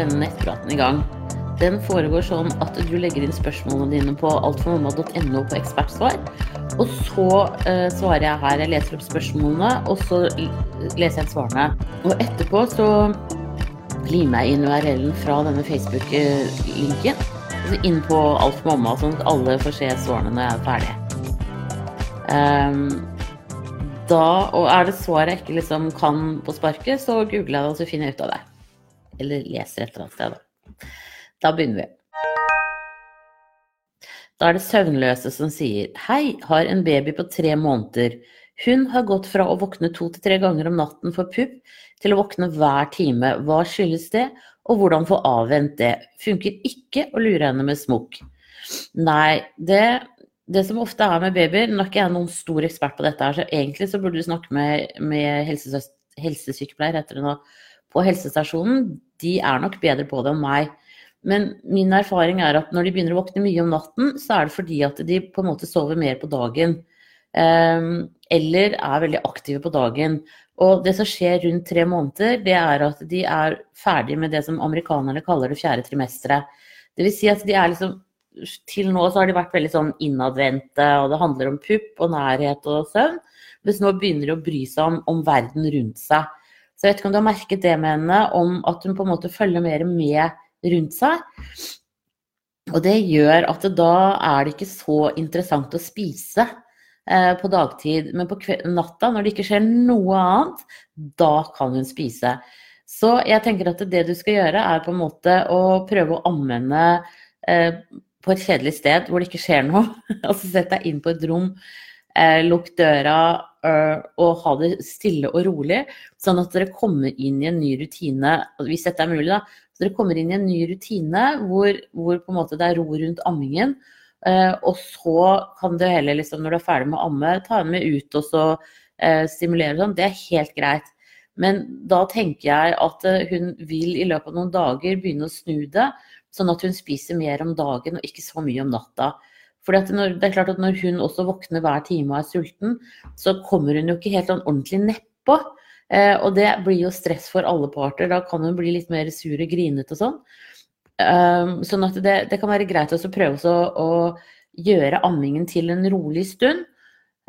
denne nettpraten i gang. Den foregår sånn at du legger inn spørsmålene dine på altformamma.no på ekspertsvar. Og så uh, svarer jeg her. Jeg leser opp spørsmålene, og så leser jeg svarene. Og etterpå så limer jeg inn URL-en fra denne Facebook-linken altså inn på Alt for mamma, sånn at alle får se svarene når jeg er ferdig. Um, da, og er det svar jeg ikke liksom kan på sparket, så googler jeg det og så finner jeg ut av det. Eller leser et eller annet sted, da. Da begynner vi. Da er det søvnløse som sier Hei, har en baby på tre måneder. Hun har gått fra å våkne to til tre ganger om natten for pupp, til å våkne hver time. Hva skyldes det, og hvordan få avvent det? Funker ikke å lure henne med smokk. Nei, det, det, som ofte er med babyer Nå er ikke jeg noen stor ekspert på dette, her, så egentlig så burde du snakke med, med helsesykepleier heter det nå, på helsestasjonen. De er nok bedre på det enn meg. Men min erfaring er at når de begynner å våkne mye om natten, så er det fordi at de på en måte sover mer på dagen. Um, eller er veldig aktive på dagen. Og det som skjer rundt tre måneder, det er at de er ferdig med det som amerikanerne kaller det fjerde trimesteret. Dvs. Si at de er liksom Til nå så har de vært veldig sånn innadvendte, og det handler om pupp og nærhet og søvn. Mens nå begynner de å bry seg om, om verden rundt seg. Så jeg vet ikke om du har merket det med henne, om at hun på en måte følger mer med rundt seg. Og det gjør at da er det ikke så interessant å spise eh, på dagtid. Men på natta, når det ikke skjer noe annet, da kan hun spise. Så jeg tenker at det du skal gjøre, er på en måte å prøve å henne eh, på et kjedelig sted hvor det ikke skjer noe. altså sett deg inn på et rom, eh, lukk døra og ha det stille og rolig. Sånn at dere kommer inn i en ny rutine, hvis dette er mulig, da, Så dere kommer inn i en ny rutine hvor, hvor på en måte det er ro rundt ammingen. Eh, og så kan du heller, liksom, når du er ferdig med å amme, ta henne med ut og så eh, stimulere sånn. Det er helt greit. Men da tenker jeg at eh, hun vil i løpet av noen dager begynne å snu det, sånn at hun spiser mer om dagen og ikke så mye om natta. For det er klart at når hun også våkner hver time og er sulten, så kommer hun jo ikke helt sånn ordentlig nedpå. Eh, og det blir jo stress for alle parter. Da kan hun bli litt mer sur og grinete og sånn. Um, sånn at det, det, kan være greit å prøve å, å gjøre ammingen til en rolig stund.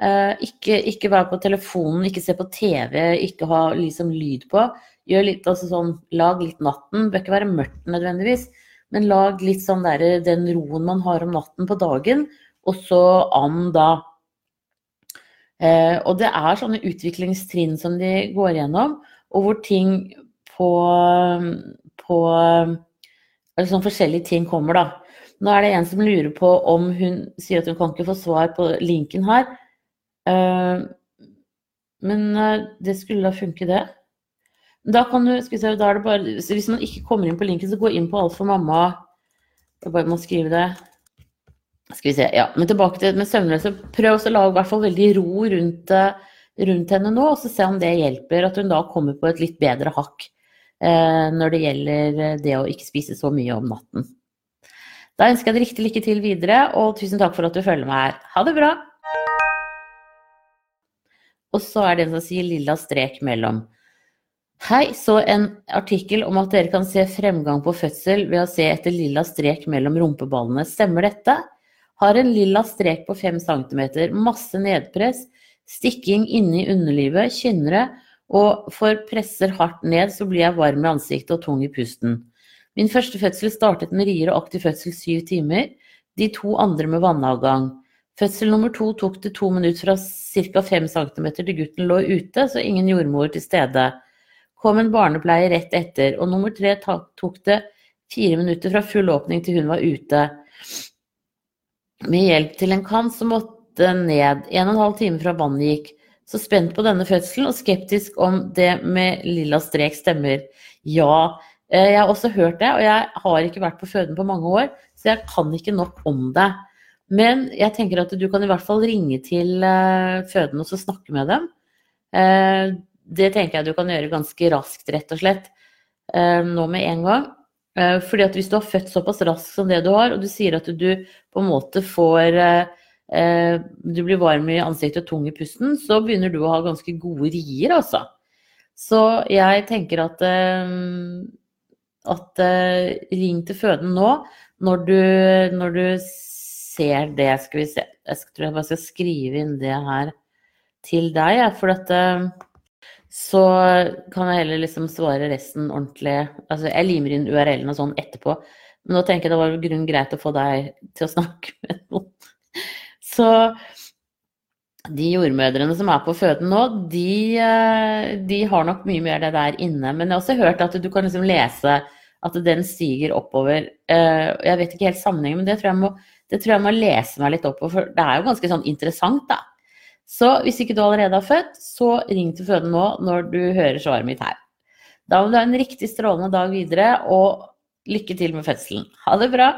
Uh, ikke, ikke, være på telefonen, ikke se på TV, ikke ha liksom lyd på. Gjør litt, altså sånn, lag litt natten. Det bør ikke være mørkt nødvendigvis, men lag litt sånn der, den roen man har om natten på dagen, og så an da. Eh, og det er sånne utviklingstrinn som de går gjennom, og hvor ting på, på eller sånn forskjellige ting kommer, da. Nå er det en som lurer på om hun sier at hun kan ikke få svar på linken her. Eh, men uh, det skulle da funke, det. Da kan du, skal vi se, da er det bare, Hvis man ikke kommer inn på linken, så gå inn på Alt for mamma. Jeg bare må skrive det. Skal vi se, ja, Men tilbake til med søvnløse. Prøv å lage i hvert fall veldig ro rundt, eh, rundt, henne nå, og så se om det hjelper. At hun da kommer på et litt bedre hakk eh, når det gjelder eh, det å ikke spise så mye om natten. Da ønsker jeg deg riktig lykke til videre, og tusen takk for at du følger meg her. Ha det bra! Og så er det en som sier lilla strek mellom. Hei, så en artikkel om at dere kan se fremgang på fødsel ved å se etter lilla strek mellom rumpeballene. Stemmer dette? Har en lilla strek på 5 cm, masse nedpress, stikking inni underlivet, kynnere, og for presser hardt ned, så blir jeg varm i ansiktet og tung i pusten. Min første fødsel startet med rier og aktiv fødsel syv timer, de to andre med vannavgang. Fødsel nummer to tok det to minutter fra ca. 5 cm til gutten lå ute, så ingen jordmor til stede. Kom en barnepleier rett etter, og nummer tre tok det fire minutter fra full åpning til hun var ute med hjelp til en kant som måtte ned en og en halv time fra vannet gikk. Så spent på denne fødselen og skeptisk om det med lilla strek stemmer. Ja, eh, jeg har også hørt det, og jeg har ikke vært på føden på mange år, så jeg kan ikke nok om det. Men jeg tenker at du kan i hvert fall ringe til eh, føden og snakke med dem. Eh, det tenker jeg du kan gjøre ganske raskt, rett og slett. Nå med en gang. Eh, fordi at hvis du har født såpass raskt som det du har, og du sier at du på en måte får eh, eh, Du blir varm i ansiktet og tung i pusten, så begynner du å ha ganske gode rier, altså. Så jeg tenker at at ring til føden nå når du, når du ser det. Skal vi se Jeg tror jeg bare skal skrive inn det her til deg, for uh, så kan jeg heller liksom svare resten ordentlig. Altså, jeg limer inn URL-en og sånn etterpå, men nå tenker jeg det var grunn greit å få deg til å snakke med noen. Så de jordmødrene som er på føden nå, de, eh, de, har nok mye mer det der inne. Men jeg har også hørt at du kan liksom lese at den stiger oppover. Eh, jeg vet ikke helt sammenhengen, men det tror, må, det tror jeg må, lese meg litt opp på, for det er jo ganske sånn interessant, da. Så hvis ikke du allerede har født, så ring til føden nå når du hører svaret mitt her. Da må du ha en riktig strålende dag videre, og lykke til med fødselen. Ha det bra!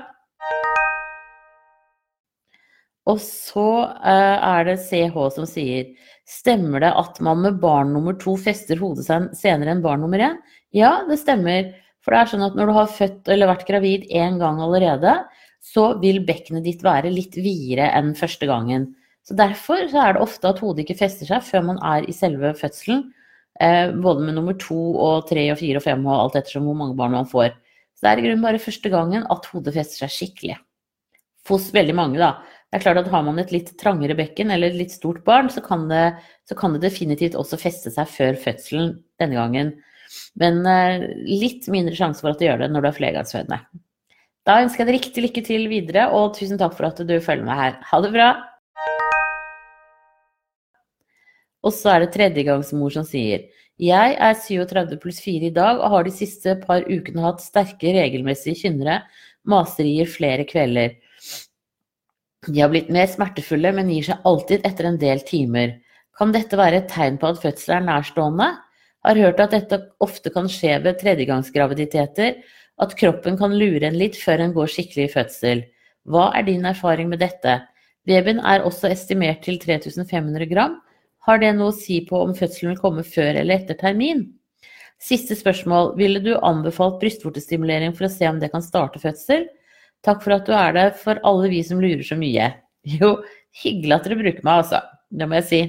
Og så uh, er det CH som sier Stemmer det at man med barn nummer to fester hodet seg senere enn barn nummer én? Ja, det stemmer. For det er sånn at når du har født eller vært gravid én gang allerede, så vil bekkenet ditt være litt videre enn første gangen. Så Derfor så er det ofte at hodet ikke fester seg før man er i selve fødselen. Eh, både med nummer to og tre og fire og fem og alt ettersom hvor mange barn man får. Så det er i grunnen bare første gangen at hodet fester seg skikkelig. Hos veldig mange, da. Det er klart at Har man et litt trangere bekken eller et litt stort barn, så kan, det, så kan det definitivt også feste seg før fødselen denne gangen. Men eh, litt mindre sjanse for at det gjør det når du er flergangsfødende. Da ønsker jeg deg riktig lykke til videre, og tusen takk for at du følger med her. Ha det bra! Og så er det tredjegangsmor som sier jeg er 37 pluss 4 i dag og har de siste par ukene hatt sterke regelmessige kynnere, maserier flere kvelder. De har blitt mer smertefulle, men gir seg alltid etter en del timer. Kan dette være et tegn på at fødsel er nærstående? Har hørt at dette ofte kan skje ved tredjegangsgraviditeter, at kroppen kan lure en litt før en går skikkelig i fødsel. Hva er din erfaring med dette? Babyen er også estimert til 3500 gram. Har det noe å si på om fødselen vil komme før eller etter termin? Siste spørsmål. Ville du anbefalt brystvortestimulering for å se om det kan starte fødsel? Takk for at du er der for alle vi som lurer så mye. Jo, hyggelig at dere bruker meg, altså. Det må jeg si.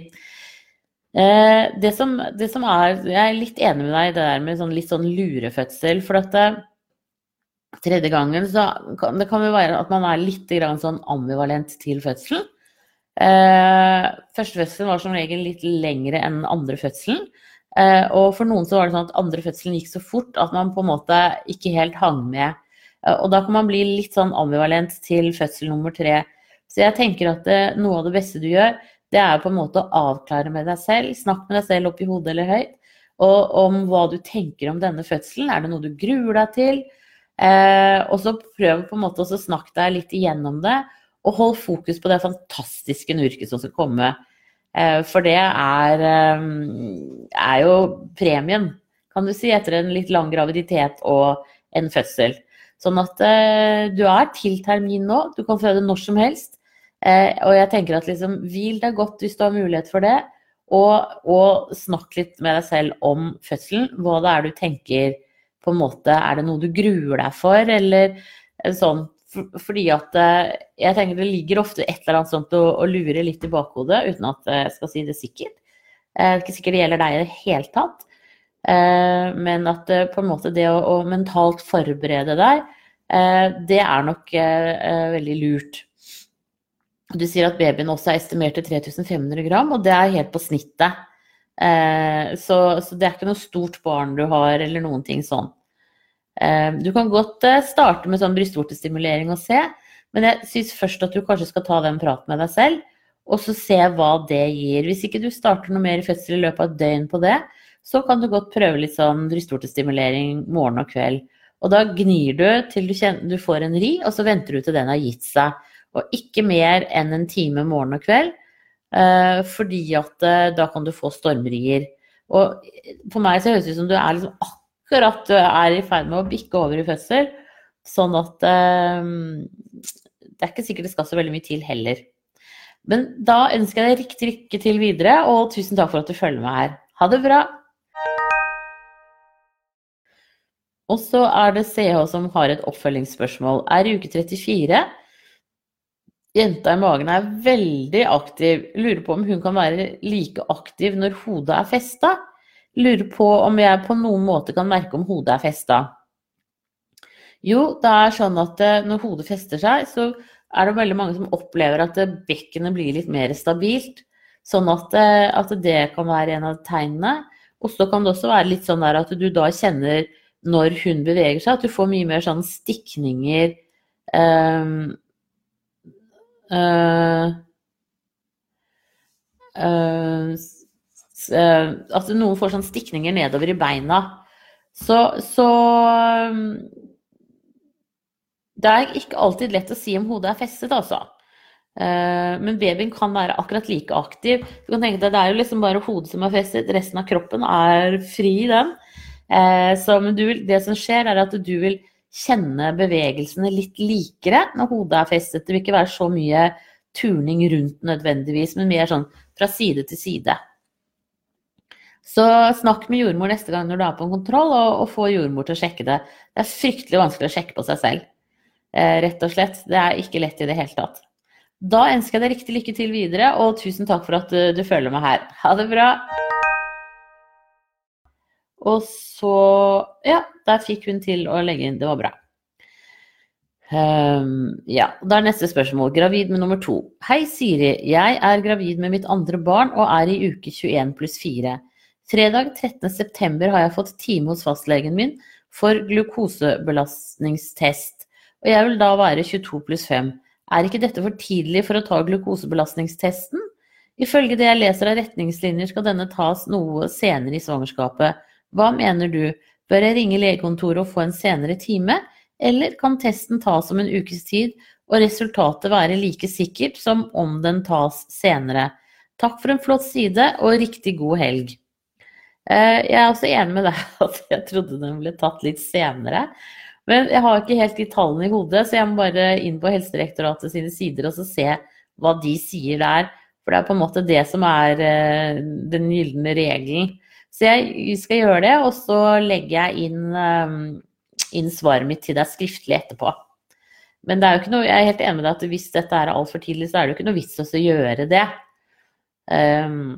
Eh, det, som, det, som, er Jeg er litt enig med deg i det der med sånn, litt sånn lurefødsel. For at eh, tredje gangen så kan det kan jo være at man er litt sånn ambivalent til fødselen. Eh, første fødselen var som regel litt lengre enn andre fødselen. Eh, og for noen så var det sånn at andre fødselen gikk så fort at man på en måte ikke helt hang med Eh, og da kan man bli litt sånn ambivalent til fødsel nummer tre. Så jeg tenker at det, eh, noe av det beste du gjør, det er på en måte å avklare med deg selv. Snakk med deg selv opp i hodet eller høyt. Og om hva du tenker om denne fødselen. Er det noe du gruer deg til? Eh, og så prøv på en måte å snakke deg litt igjennom det. Og hold fokus på det fantastiske nurket som skal komme. Eh, for det er, eh, er jo premien, kan du si, etter en litt lang graviditet og en fødsel. Sånn at eh, du er til termin nå, du kan føde når som helst. Og jeg tenker at liksom, hvil deg godt hvis du har mulighet for det. Og, og snakk litt med deg selv om fødselen. Hva det er du tenker på en måte Er det noe du gruer deg for, eller sånn? Fordi at eh, jeg tenker det ligger ofte et eller annet sånt å, å lure litt i bakhodet, uten at jeg skal si det sikkert. Det er ikke sikkert det gjelder deg i det hele tatt. Eh, men at eh, på en måte det å, å mentalt forberede deg, eh, det er nok veldig lurt. Du sier at babyen også er estimert til 3500 gram, og det er helt på snittet. Så, så, det er ikke noe stort barn du har, eller noen ting sånn. Du kan godt starte med sånn brystvortestimulering og se, men jeg syns først at du kanskje skal ta den praten med deg selv, og så se hva det gir. Hvis ikke du starter noe mer i fødsel i løpet av et døgn på det, så kan du godt prøve litt sånn brystvortestimulering morgen og kveld. Og da gnir du til du, kjenner, du får en ri, og så venter du til den har gitt seg. Og ikke mer enn en time morgen og kveld, eh, fordi at eh, da kan du få stormrier. Og for meg så høres det ut som du er liksom akkurat du er i ferd med å bikke over i fødsel. Sånn at eh, det er ikke sikkert det skal så veldig mye til heller. Men da ønsker jeg deg riktig lykke til videre, og tusen takk for at du følger med her. Ha det bra! Og så er det CH som har et oppfølgingsspørsmål. Er i uke 34. Jenta i magen er veldig aktiv. Lurer på om hun kan være like aktiv når hodet er festa. Lurer på om jeg på noen måte kan merke om hodet er festa. Jo, det er sånn at eh, når hodet fester seg, så er det veldig mange som opplever at eh, bekkenet blir litt mer stabilt. Sånn at, eh, at det kan være en av tegnene. Og så kan det også være litt sånn at du da kjenner når hun beveger seg, at du får mye mer sånn stikninger um, uh, uh, At noen får sånn stikninger nedover i beina. Så, så um, Det er ikke alltid lett å si om hodet er festet, altså. Uh, men babyen kan være akkurat like aktiv. Du kan tenke deg, Det er jo liksom bare hodet som er festet, resten av kroppen er fri i den. Eh, så, vil, det som skjer, er at du vil kjenne bevegelsene litt likere når hodet er festet. Det vil ikke være så mye turning rundt nødvendigvis, men mer sånn fra side til side. Så snakk med jordmor neste gang når du er på en kontroll, og, og få jordmor til å sjekke det. Det er fryktelig vanskelig å sjekke på seg selv. Eh, rett og slett. Det er ikke lett i det hele tatt. Da ønsker jeg deg riktig lykke til videre, og tusen takk for at du, du følger meg her. Ha det bra! Og så Ja, der fikk hun til å legge inn. Det var bra. Um, ja, da er neste spørsmål. Gravid med nummer to. Hei, Siri. Jeg er gravid med mitt andre barn og er i uke 21 pluss 4. Fredag 13.9 har jeg fått time hos fastlegen min for glukosebelastningstest, og jeg vil da være 22 pluss 5. Er ikke dette for tidlig for å ta glukosebelastningstesten? Ifølge det jeg leser av retningslinjer skal denne tas noe senere i svangerskapet. Hva mener du, bør jeg ringe legekontoret og få en senere time, eller kan testen tas om en ukes tid og resultatet være like sikkert som om den tas senere? Takk for en flott side og riktig god helg. Eh, jeg er også enig med deg at jeg trodde den ble tatt litt senere. Men jeg har ikke helt de tallene i hodet, så jeg må bare inn på Helsedirektoratet sine sider og se hva de sier der. For det er på en måte det som er eh, den gylne regelen. Så jeg skal gjøre det, og så legger jeg inn, um, inn svaret mitt til deg skriftlig etterpå. Men noe, jeg er helt enig med deg at hvis dette er altfor tidlig, så er det jo ikke noe vits å gjøre det. Um,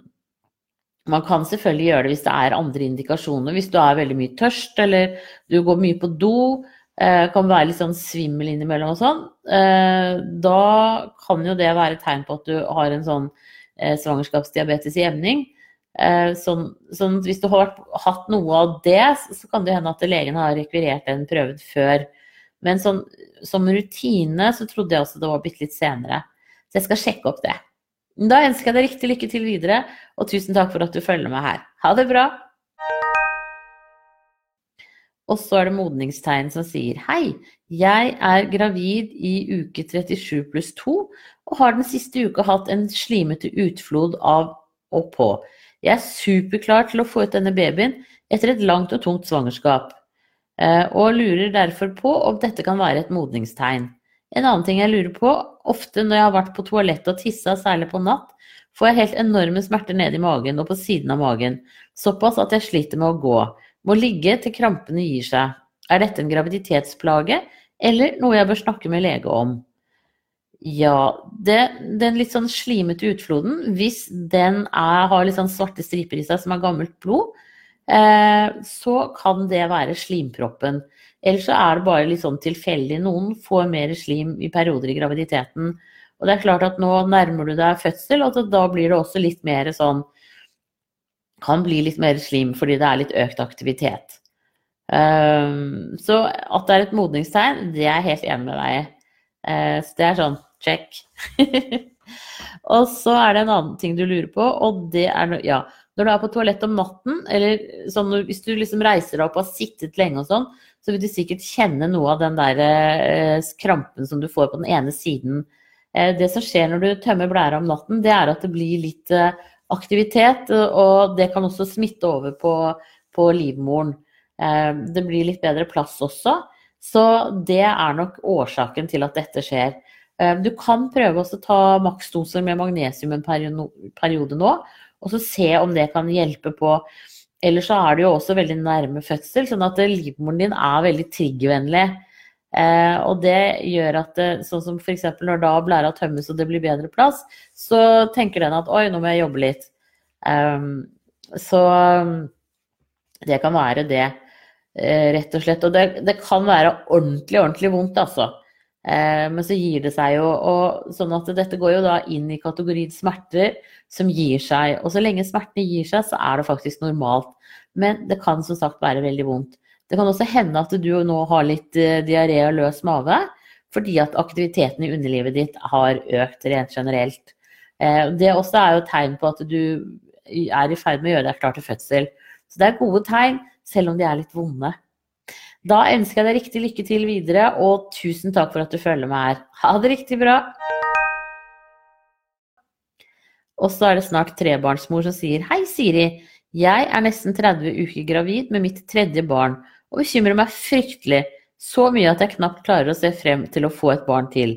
man kan selvfølgelig gjøre det hvis det er andre indikasjoner. Hvis du er veldig mye tørst, eller du går mye på do, uh, kan være litt sånn svimmel innimellom og sånn. Uh, da kan jo det være tegn på at du har en sånn uh, svangerskapsdiabetes i emning. Eh, sånn, sånn, hvis du har hatt noe av det, så kan det hende at legen har rekvirert den prøven før. Men sånn, som rutine så trodde jeg også det var bitte litt senere. Så jeg skal sjekke opp det. Da ønsker jeg deg riktig lykke til videre, og tusen takk for at du følger med her. Ha det bra! Og så er det modningstegn som sier hei, jeg er gravid i uke 37 pluss 2 og har den siste uka hatt en slimete utflod av og på. Jeg er superklar til å få ut denne babyen etter et langt og tungt svangerskap, eh, og lurer derfor på om dette kan være et modningstegn. En annen ting jeg lurer på, ofte når jeg har vært på toalettet og tissa, særlig på natt, får jeg helt enorme smerter nede i magen og på siden av magen, såpass at jeg sliter med å gå. Må ligge til krampene gir seg. Er dette en graviditetsplage, eller noe jeg bør snakke med lege om? Ja, det, den litt sånn slimete utfloden, hvis den er, har litt sånn svarte striper i seg som er gammelt blod, eh, så kan det være slimproppen. Eller så er det bare litt sånn tilfeldig. Noen får mer slim i perioder i graviditeten. Og det er klart at nå nærmer du deg fødsel, og da blir det også litt mer sånn Kan bli litt mer slim fordi det er litt økt aktivitet. Um, så at det er et modningstegn, det er jeg helt enig med deg i. Uh, så det er sånn Check. og så er det en annen ting du lurer på, og det er ja, når du er på toalettet om natten, eller sånn, hvis du liksom reiser deg opp og har sittet lenge og sånn, så vil du sikkert kjenne noe av den der eh, krampen som du får på den ene siden. Eh, det som skjer når du tømmer blæra om natten, det er at det blir litt eh, aktivitet, og det kan også smitte over på, på livmoren. Det blir litt bedre plass også. Så det er nok årsaken til at dette skjer. Du kan prøve å ta maksdoser med magnesium en periode nå, og så se om det kan hjelpe på. Eller så er det jo også veldig nærme fødsel, sånn at livmoren din er veldig triggervennlig. Eh, og det gjør at det, sånn som f.eks. når da blæra tømmes og det blir bedre plass, så tenker den at oi, nå må jeg jobbe litt. Um, så det kan være det. Eh, rett og slett. Og det, det, kan være ordentlig, ordentlig vondt, altså. Eh, men så gir det seg jo, og sånn at dette går jo da inn i kategorien smerter som gir seg. Og så lenge smertene gir seg, så er det faktisk normalt. Men det kan som sagt være veldig vondt. Det kan også hende at du nå har litt uh, diaré og løs mage fordi at aktiviteten i underlivet ditt har økt rent generelt. Eh, det også er jo tegn på at du er i ferd med å gjøre deg klar til fødsel. Så det er gode tegn, selv om de er litt vonde. Da ønsker jeg deg riktig lykke til videre, og tusen takk for at du følger meg her. Ha det riktig bra! Og så er det snart trebarnsmor som sier Hei, Siri. Jeg er nesten 30 uker gravid med mitt tredje barn, og bekymrer meg fryktelig. Så mye at jeg knapt klarer å se frem til å få et barn til.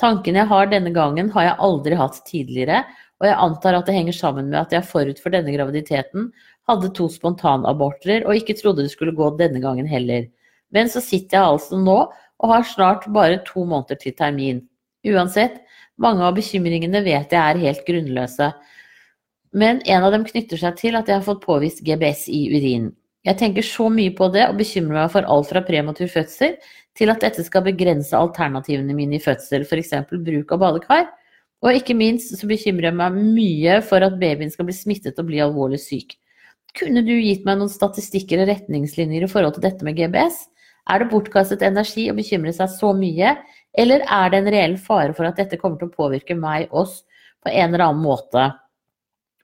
Tankene jeg har denne gangen, har jeg aldri hatt tidligere, og jeg antar at det henger sammen med at jeg forut for denne graviditeten hadde to spontanaborter og ikke trodde det skulle gå denne gangen heller. Men så sitter jeg altså nå og har snart bare to måneder til termin. Uansett, mange av bekymringene vet jeg er helt grunnløse. Men en av dem knytter seg til at jeg har fått påvist GBS i urinen. Jeg tenker så mye på det og bekymrer meg for alt fra prematur fødsel til at dette skal begrense alternativene mine i fødsel, f.eks. bruk av badekar. Og ikke minst så bekymrer jeg meg mye for at babyen skal bli smittet og bli alvorlig syk. Kunne du gitt meg noen statistikker og retningslinjer i forhold til dette med GBS? Er det bortkastet energi å bekymre seg så mye, eller er det en reell fare for at dette kommer til å påvirke meg, oss, på en eller annen måte?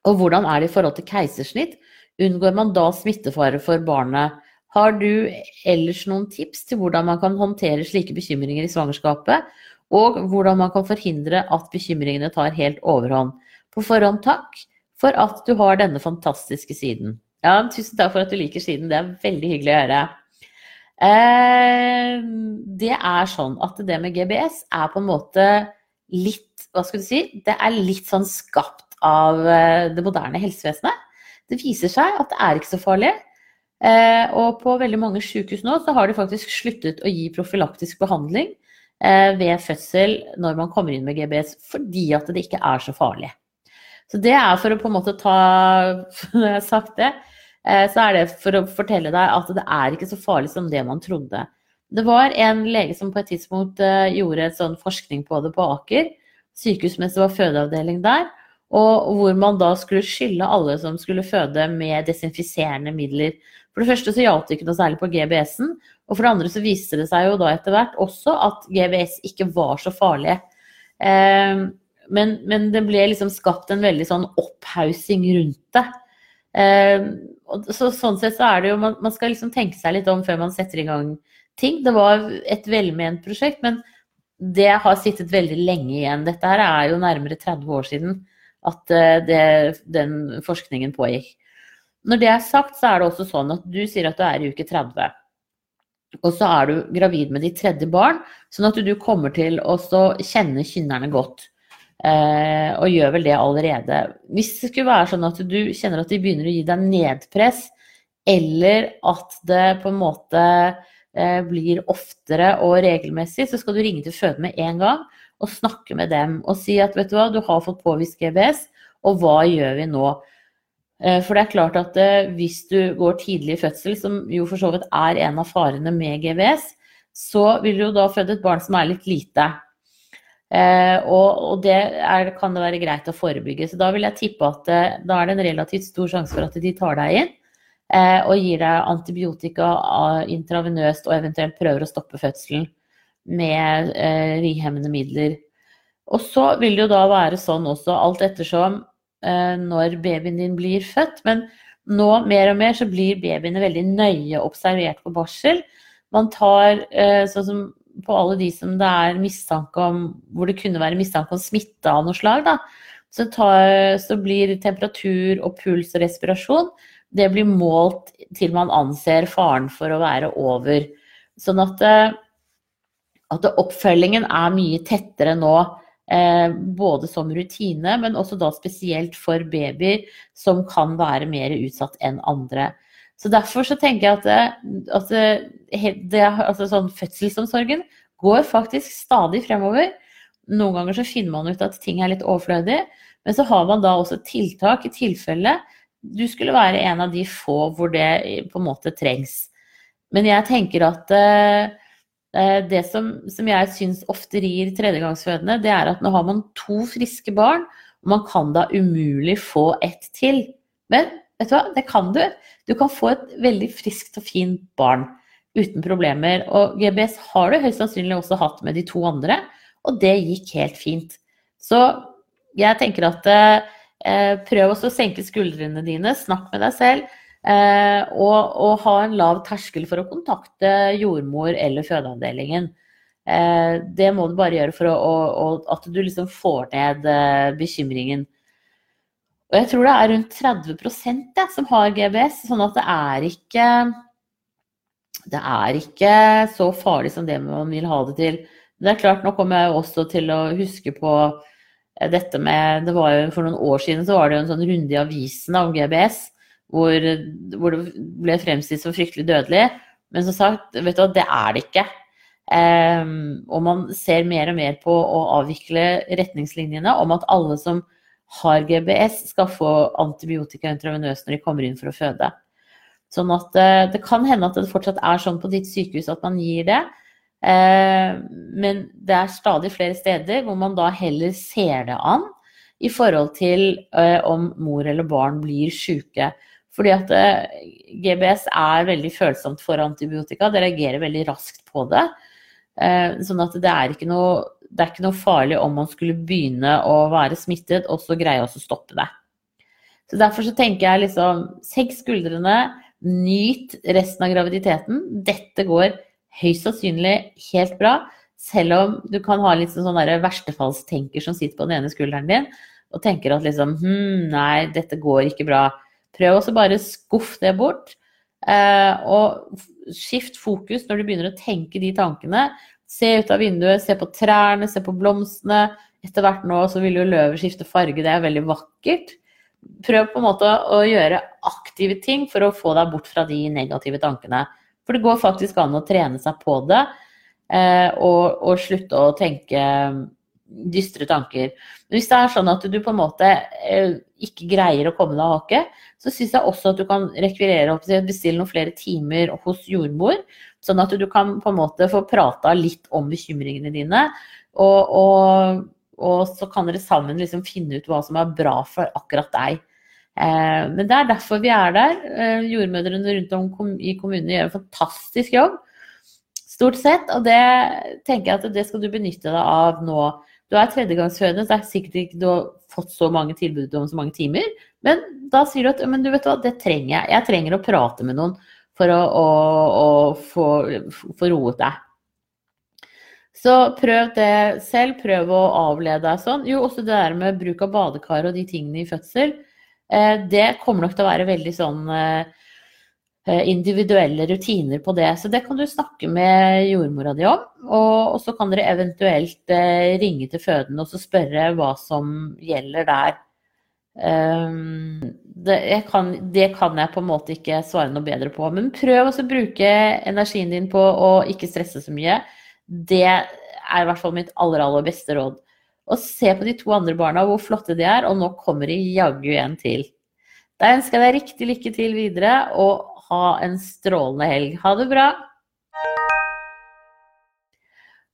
Og hvordan er det i forhold til keisersnitt? Unngår man da smittefare for barnet? Har du ellers noen tips til hvordan man kan håndtere slike bekymringer i svangerskapet, og hvordan man kan forhindre at bekymringene tar helt overhånd? På forhånd takk for at du har denne fantastiske siden. Ja, tusen takk for at du liker siden, det er veldig hyggelig å høre. Eh, det er sånn at det med GBS er på en måte litt Hva skal du si? Det er litt sånn skapt av eh, det moderne helsevesenet. Det viser seg at det er ikke så farlig. Eh, og på veldig mange sykehus nå så har de faktisk sluttet å gi profylaktisk behandling eh, ved fødsel når man kommer inn med GBS, fordi at det ikke er så farlig. Så det er for å på en måte ta sagt det, så er det for å fortelle deg at det er ikke så farlig som det man trodde. Det var en lege som på et tidspunkt gjorde et sånn forskning på det på Aker sykehus mens det var fødeavdeling der. Og hvor man da skulle skylle alle som skulle føde med desinfiserende midler. For det første så hjalp det ikke noe særlig på GBS-en. Og for det andre så viste det seg jo da etter hvert også at GBS ikke var så farlig. Eh, men, men, det ble liksom skapt en veldig sånn opphaussing rundt det. Eh, så, sånn sett så er det jo man, man, skal liksom tenke seg litt om før man setter i gang ting. Det var et velment prosjekt, men det har sittet veldig lenge igjen. Dette her er jo nærmere 30 år siden at eh, det, den forskningen pågikk. Når det er sagt, så er det også sånn at du sier at du er i uke 30. Og så er du gravid med ditt tredje barn, sånn at du kommer til å kjenne kynnerne godt. Eh, og gjør vel det allerede. Hvis det skulle være sånn at du kjenner at de begynner å gi deg nedpress, eller at det på en måte eh, blir oftere og regelmessig, så skal du ringe til føden med en gang og snakke med dem og si at vet du hva, du har fått påvist GBS, og hva gjør vi nå? Eh, for det er klart at eh, hvis du går tidlig i fødsel, som jo for så vidt er en av farene med GBS, så vil du jo da føde et barn som er litt lite. Eh, og, det er, kan det være greit å forebygge. Så da vil jeg tippe at da er det en relativt stor sjanse for at de tar deg inn og gir deg antibiotika intravenøst og eventuelt prøver å stoppe fødselen med eh, rihemmende midler. Og så vil det jo da være sånn også, alt ettersom eh, når babyen din blir født. Men nå mer og mer så blir babyene veldig nøye observert på barsel. Man tar eh, sånn som på alle de som det er mistanke om Hvor det kunne være mistanke om smitte av noe slag, da. Så, tar, så blir temperatur og puls og respirasjon det blir målt til man anser faren for å være over. Sånn at eh, at oppfølgingen er mye tettere nå. Eh, både som rutine, men også da spesielt for babyer som kan være mer utsatt enn andre. Så Derfor så tenker jeg at, det, at det, det, altså sånn fødselsomsorgen går faktisk stadig fremover. Noen ganger så finner man ut at ting er litt overflødig, men så har man da også tiltak i tilfelle du skulle være en av de få hvor det på en måte trengs. Men jeg tenker at eh, eh, det som, som jeg syns ofte rir tredjegangsfødende, det er at nå har man to friske barn, og man kan da umulig få ett til. Men vet du hva, det kan du. Du kan få et veldig friskt og fint barn uten problemer. Og GBS har du høyst sannsynlig også hatt med de to andre, og det gikk helt fint. Så jeg tenker at eh, prøv også å senke skuldrene dine, snakk med deg selv. Eh, og, og, ha en lav terskel for å kontakte jordmor eller fødeavdelingen. Eh, det må du bare gjøre for å, å, at du liksom får ned eh, bekymringen. Og jeg tror det er rundt 30 ja, som har GBS, sånn at det er ikke det er ikke så farlig som det man vil ha det til. Det er klart, nå kommer jeg også til å huske på dette med det var jo For noen år siden så var det jo en sånn runde i avisene om GBS hvor, hvor, det ble fremstilt som fryktelig dødelig. Men som sagt, vet du, det er det ikke. Um, og man ser mer og mer på å avvikle retningslinjene om at alle som har GBS, skal få antibiotika intravenøst når de kommer inn for å føde. Sånn at uh, det kan hende at det fortsatt er sånn på ditt sykehus at man gir det. Uh, men det er stadig flere steder hvor man da heller ser det an i forhold til uh, om mor eller barn blir syke. Fordi at eh, GBS er veldig følsomt for antibiotika. Det reagerer veldig raskt på det. Eh, sånn at det er ikke noe, er ikke noe farlig om man skulle begynne å være smittet, og så greie å stoppe det. Så Derfor så tenker jeg liksom Senk skuldrene, nyt resten av graviditeten. Dette går høyst sannsynlig helt bra. Selv om du kan ha litt sånn verstefallstenker som sitter på den ene skulderen din og tenker at liksom hm, nei, dette går ikke bra. Prøv også bare skuff det bort. Eh, og skift fokus når du begynner å tenke de tankene. Se ut av vinduet, se på trærne, se på blomstene. Etter hvert nå så vil jo løver skifte farge, det er veldig vakkert. Prøv på en måte å gjøre aktive ting for å få deg bort fra de negative tankene. For det går faktisk an å trene seg på det, eh, og, og slutte å tenke dystre tanker. Men hvis det er sånn at du på en måte eh, ikke greier å komme deg av hake, så syns jeg også at du kan rekvirere å bestille noen flere timer hos jordmor. Sånn at du kan på en måte få prata litt om bekymringene dine. Og, og, og, så kan dere sammen liksom finne ut hva som er bra for akkurat deg. Eh, men det er derfor vi er der. Eh, jordmødrene rundt om i kommunene gjør en fantastisk jobb. Stort sett. Og det tenker jeg at det skal du benytte deg av nå du er tredjegangsfødende, så er det sikkert ikke du har fått så mange tilbud om så mange timer. Men da sier du at men du vet hva, det trenger jeg. Jeg trenger å prate med noen for å, å, å få, roet deg. Så prøv det selv. Prøv å avlede deg sånn. Jo, også det der med bruk av badekar og de tingene i fødsel. Eh, det kommer nok til å være veldig sånn Eh, individuelle rutiner på det. Så det kan du snakke med jordmora di om. Og, så kan dere eventuelt eh, ringe til fødende og spørre hva som gjelder der. Um, det, kan, det, kan, jeg på en måte ikke svare noe bedre på. Men prøv å bruke energien din på å ikke stresse så mye. Det er i hvert fall mitt aller, aller beste råd. Og se på de to andre barna, hvor flotte de er, og nå kommer de jaggu en til. Da ønsker jeg deg riktig lykke til videre, og ha en strålende helg. Ha det bra!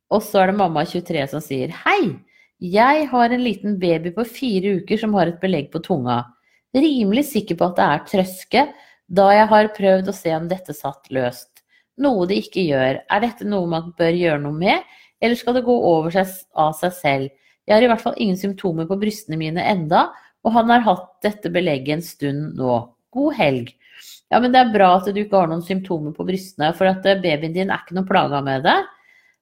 Og så er det mamma 23 som sier Hei! Jeg har en liten baby på fire uker som har et belegg på tunga. Rimelig sikker på at det er trøske, da jeg har prøvd å se om dette satt løst. Noe det ikke gjør. Er dette noe man bør gjøre noe med, eller skal det gå over seg av seg selv? Jeg har i hvert fall ingen symptomer på brystene mine enda, og han har hatt dette belegget en stund nå. God helg. Ja, men det er bra at du ikke har noen symptomer på brystene, for at eh, babyen din er ikke noe plaga med det.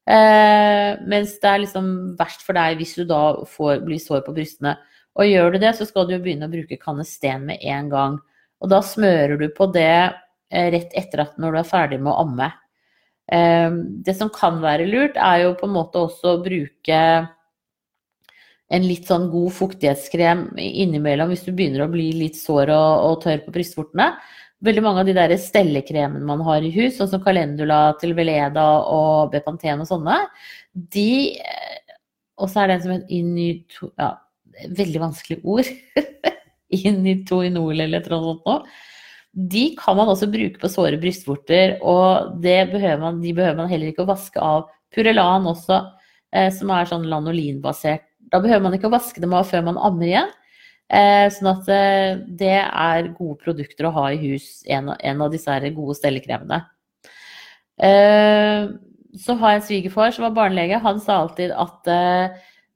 Eh, mens det er liksom verst for deg hvis du da får, blir sår på brystene. Og gjør du det, så skal du begynne å bruke kanesten med en gang. Og da smører du på det eh, rett etter at når du er ferdig med å amme. Eh, det som kan være lurt, er jo på en måte også å bruke en litt sånn god fuktighetskrem innimellom hvis du begynner å bli litt sår og, og tørr på brystvortene veldig mange av de der stellekremene man har i hus, sånn som Calendula til Veleda og Bepanten og sånne, de eh, Og så er det en som heter Inuto... Ja, veldig vanskelig ord. Inytoinol eller et eller annet sånt noe. De kan man også bruke på såre brystvorter, og behøver man, de behøver man heller ikke å vaske av. Purelan også, eh, som er sånn lanolinbasert. Da behøver man ikke å vaske dem av før man ammer igjen. Eh, sånn at eh, det er gode produkter å ha i hus, en, av disse gode stellekremene. Eh, så har jeg en svigerfar som var barnelege. Han sa alltid at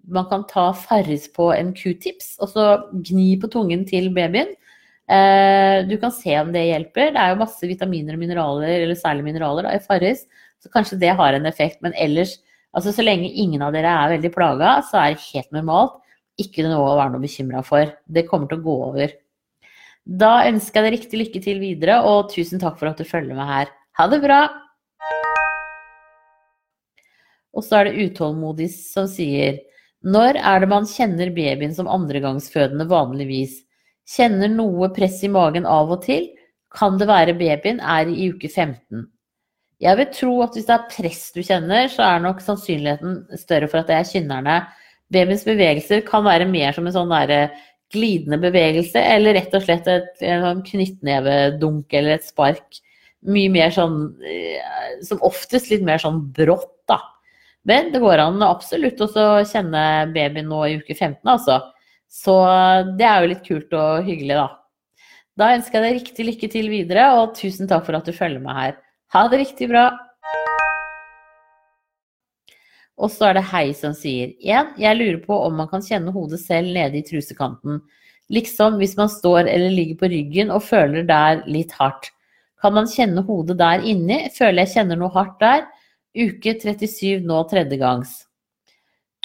man kan ta Farris på en q-tips og så gni på tungen til babyen. Du kan se om det hjelper. Det er jo masse vitaminer og mineraler, eller særlig mineraler, da, i Farris, så kanskje det har en effekt. Men ellers, altså så lenge ingen av dere er veldig plaga, så er det helt normalt. Ikke noe å være noe bekymra for. Det kommer til å gå over. Da ønsker jeg deg riktig lykke til videre, og tusen takk for at du følger med her. Ha det bra! Og så er det utålmodig som sier Når er det man kjenner babyen som andregangsfødende vanligvis? Kjenner noe press i magen av og til? Kan det være babyen er i uke 15? Jeg vil tro at hvis det er press du kjenner, så er nok sannsynligheten større for at det er kynnerne. Babyens bevegelser kan være mer som en sånn der glidende bevegelse, eller rett og slett et, knyttnevedunk eller et spark. Mye mer sånn eh, Som oftest litt mer sånn brått, da. Men det går an absolutt å kjenne babyen nå i uke 15, altså. Så det er jo litt kult og hyggelig, da. Da ønsker jeg deg riktig lykke til videre, og tusen takk for at du følger med her. Ha det riktig bra. Og så er det Hei som sier igjen, jeg lurer på om man kan kjenne hodet selv nede i trusekanten. Liksom hvis man står eller ligger på ryggen og føler der litt hardt. Kan man kjenne hodet der inni? Føler jeg kjenner noe hardt der? Uke 37 nå tredjegangs.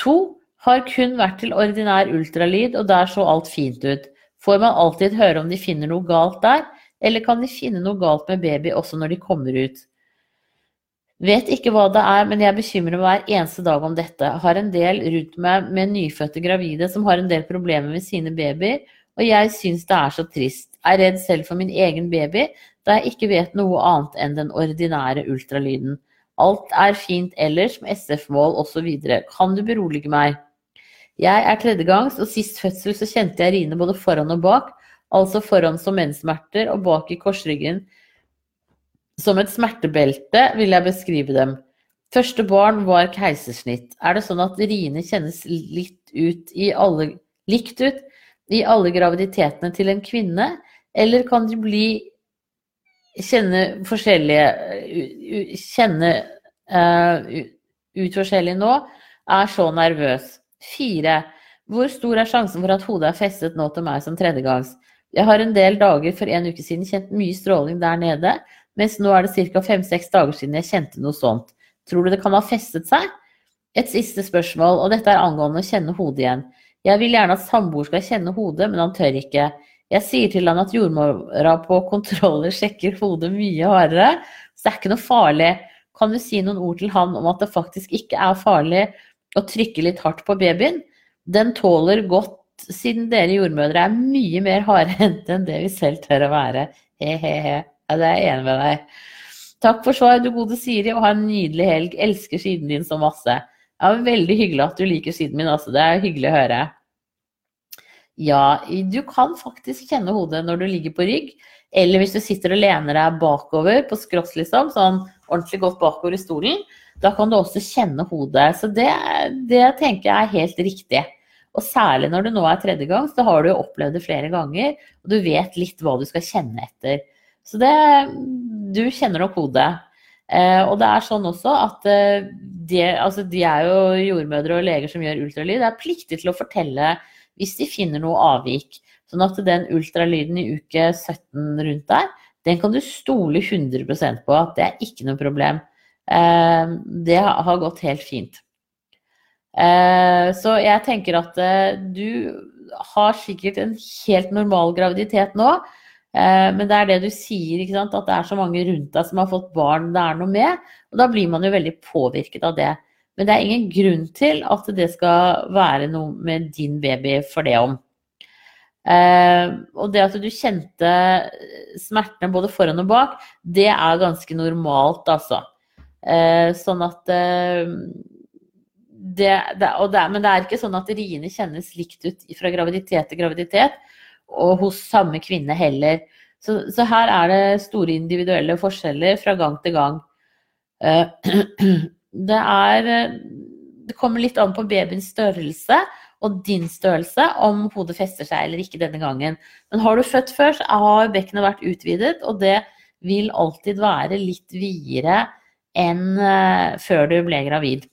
To. Har kun vært til ordinær ultralyd, og der så alt fint ut. Får man alltid høre om de finner noe galt der, eller kan de finne noe galt med baby også når de kommer ut? Vet ikke hva det er, men jeg bekymrer meg hver eneste dag om dette. Har en del rundt meg med nyfødte gravide som har en del problemer med sine babyer, og jeg syns det er så trist. Er redd selv for min egen baby, da jeg ikke vet noe annet enn den ordinære ultralyden. Alt er fint ellers, med SF-mål osv. Kan du berolige meg? Jeg er tredjegangs, og sist fødsel så kjente jeg riene både foran og bak, altså foran som menssmerter og bak i korsryggen. Som et smertebelte vil jeg beskrive dem. Første barn var keisersnitt. Er det sånn at riene kjennes litt ut i alle, likt ut i alle graviditetene til en kvinne, eller kan de bli kjenne forskjellige Kjenne uh, ut forskjellig nå, er så nervøs. Fire. Hvor stor er sjansen for at hodet er festet nå til meg som tredjegangs? Jeg har en del dager for en uke siden kjent mye stråling der nede, mens nå er det ca. fem-seks dager siden jeg kjente noe sånt. Tror du det kan ha festet seg? Et siste spørsmål, og dette er angående å kjenne hodet igjen. Jeg vil gjerne at samboer skal kjenne hodet, men han tør ikke. Jeg sier til han at jordmora på kontroller sjekker hodet mye hardere, så det er ikke noe farlig. Kan du si noen ord til han om at det faktisk ikke er farlig å trykke litt hardt på babyen? Den tåler godt, siden dere jordmødre er mye mer hardhendte enn det vi selv tør å være. He-he-he. Det er jeg enig med deg. Takk for svar, du gode Siri, og ha en nydelig helg. Elsker siden din så masse. Ja, Veldig hyggelig at du liker siden min, også. Det er hyggelig å høre. Ja, du kan faktisk kjenne hodet når du ligger på rygg. Eller hvis du sitter og lener deg bakover på skross, liksom, sånn ordentlig godt bakover i stolen. Da kan du også kjenne hodet. Så det, det tenker jeg er helt riktig. Og særlig når du nå er tredje gang, så har du opplevd det flere ganger, og du vet litt hva du skal kjenne etter. Så det Du kjenner nok hodet. Eh, og det er sånn også at eh, de, altså de er jo jordmødre og leger som gjør ultralyd, er pliktig til å fortelle hvis de finner noe avvik. Sånn at den ultralyden i uke 17 rundt der, den kan du stole 100% på at det er ikke noe problem. Eh, det har gått helt fint. Eh, så jeg tenker at eh, du har sikkert en helt normal graviditet nå. Men det er det du sier, at det er så mange rundt deg som har fått barn det er noe med. Og da blir man jo veldig påvirket av det. Men det er ingen grunn til at det skal være noe med din baby for det om. Eh, og det at du kjente smertene både foran og bak, det er ganske normalt, altså. Eh, sånn at eh, det, det, det, Men det er ikke sånn at riene kjennes likt ut fra graviditet til graviditet, og hos samme kvinne heller. Så, så, her er det store individuelle forskjeller fra gang til gang. Eh, det er Det kommer litt an på babyens størrelse og din størrelse om hodet fester seg eller ikke denne gangen. Men har du født før, så har bekkenet vært utvidet, og det vil alltid være litt videre enn uh, før du ble gravid.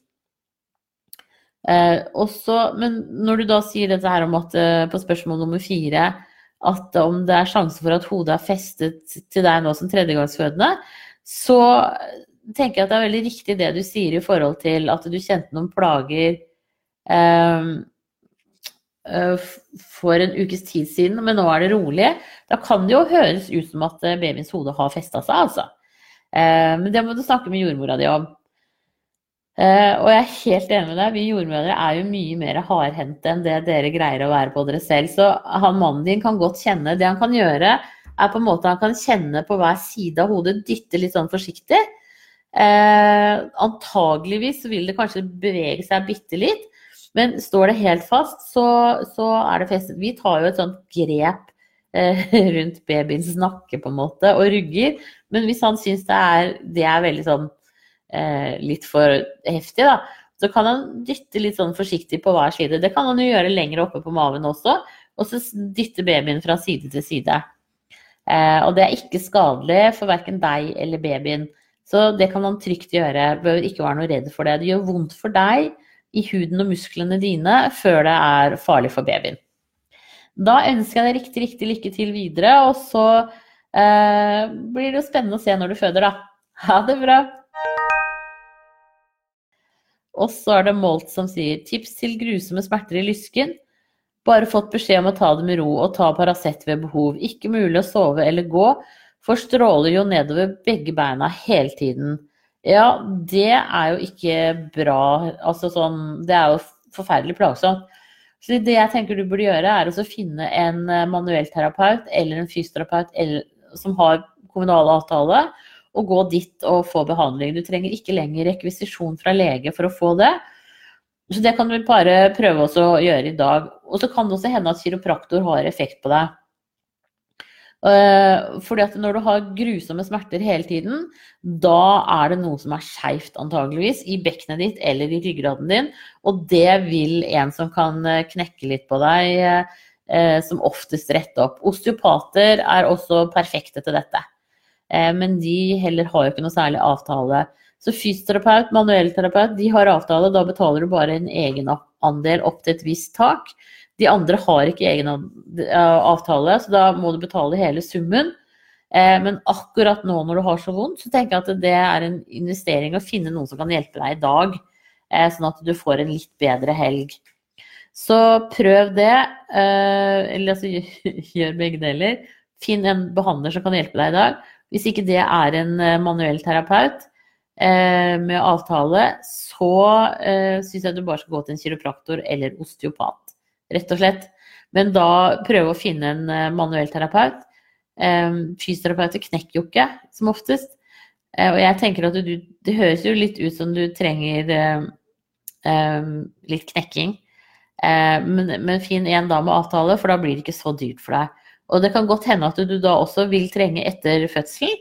Uh, også, men når du da sier dette her om at uh, på spørsmål nummer fire at om det er sjanse for at hodet er festet til deg nå som tredjegangsfødende, så tenker jeg at det er veldig riktig det du sier i forhold til at du kjente noen plager for en ukes tid siden, men nå er det rolig. Da kan det jo høres ut som at babyens hode har festa seg, altså. Eh, men det må du snakke med jordmora di om. Eh, og jeg er helt enig med deg, vi jordmødre er jo mye mer hardhendte enn det dere greier å være på dere selv. Så han mannen din kan godt kjenne Det han kan gjøre, er på en måte han kan kjenne på hver side av hodet, dytte litt sånn forsiktig. Eh, antageligvis vil det kanskje bevege seg bitte litt, men står det helt fast, så, så er det festet. Vi tar jo et sånt grep eh, rundt babyens nakke på en måte, og rugger. Men hvis han syns det er, det er veldig sånn eh, litt for heftig, da, så kan han dytte litt sånn forsiktig på hver side. Det kan han jo gjøre lenger oppe på maven også, og så dytte babyen fra side til side. Eh, og det er ikke skadelig for verken deg eller babyen. Så det kan han trygt gjøre. Bør ikke være noe redd for det. Det gjør vondt for deg i huden og musklene dine før det er farlig for babyen. Da ønsker jeg deg riktig, riktig lykke til videre, og så eh, blir det jo spennende å se når du føder, da. Ha det bra! Og så er det Molt som sier tips til grusomme smerter i lysken. Bare fått beskjed om å ta det med ro og ta Paracet ved behov. Ikke mulig å sove eller gå, for stråler jo nedover begge beina hele tiden. Ja, det er jo ikke bra. Altså sånn Det er jo forferdelig plagsomt. Så det jeg tenker du burde gjøre, er å finne en eh, manuellterapeut eller en fysioterapeut som har kommunal avtale, og gå dit og få behandling. Du trenger ikke lenger rekvisisjon fra lege for å få det. Så det kan du bare prøve å gjøre i dag. Og så kan det også hende at kiropraktor har effekt på deg. Eh, fordi at når du har grusomme smerter hele tiden, da er det noe som er skeivt antageligvis i bekkenet ditt eller i ryggraden din. Og det vil en som kan eh, knekke litt på deg, eh, som oftest rette opp. Osteopater er også perfekte til dette. Men de heller har jo ikke noe særlig avtale. Så fysioterapeut, manuellterapeut, de har avtale. Da betaler du bare en egenandel opp til et visst tak. De andre har ikke egen avtale, så da må du betale hele summen. Eh, men akkurat nå når du har så vondt, så tenker jeg at det er en investering å finne noen som kan hjelpe deg i dag, eh, sånn at du får en litt bedre helg. Så prøv det, eh, eller altså gjør begge deler. Finn en behandler som kan hjelpe deg i dag. Hvis ikke det er en manuell terapeut med avtale, så syns jeg du bare skal gå til en kiropraktor eller osteopat rett og slett. Men da prøve å finne en eh, manuell terapeut. Fysioterapeuter knekker jo ikke, som oftest. Eh, og jeg tenker at du, det høres jo litt ut som du trenger um, litt knekking. Men, men finn en da med avtale, for da blir det ikke så dyrt for deg. Og det kan godt hende at du da også vil trenge etter fødsel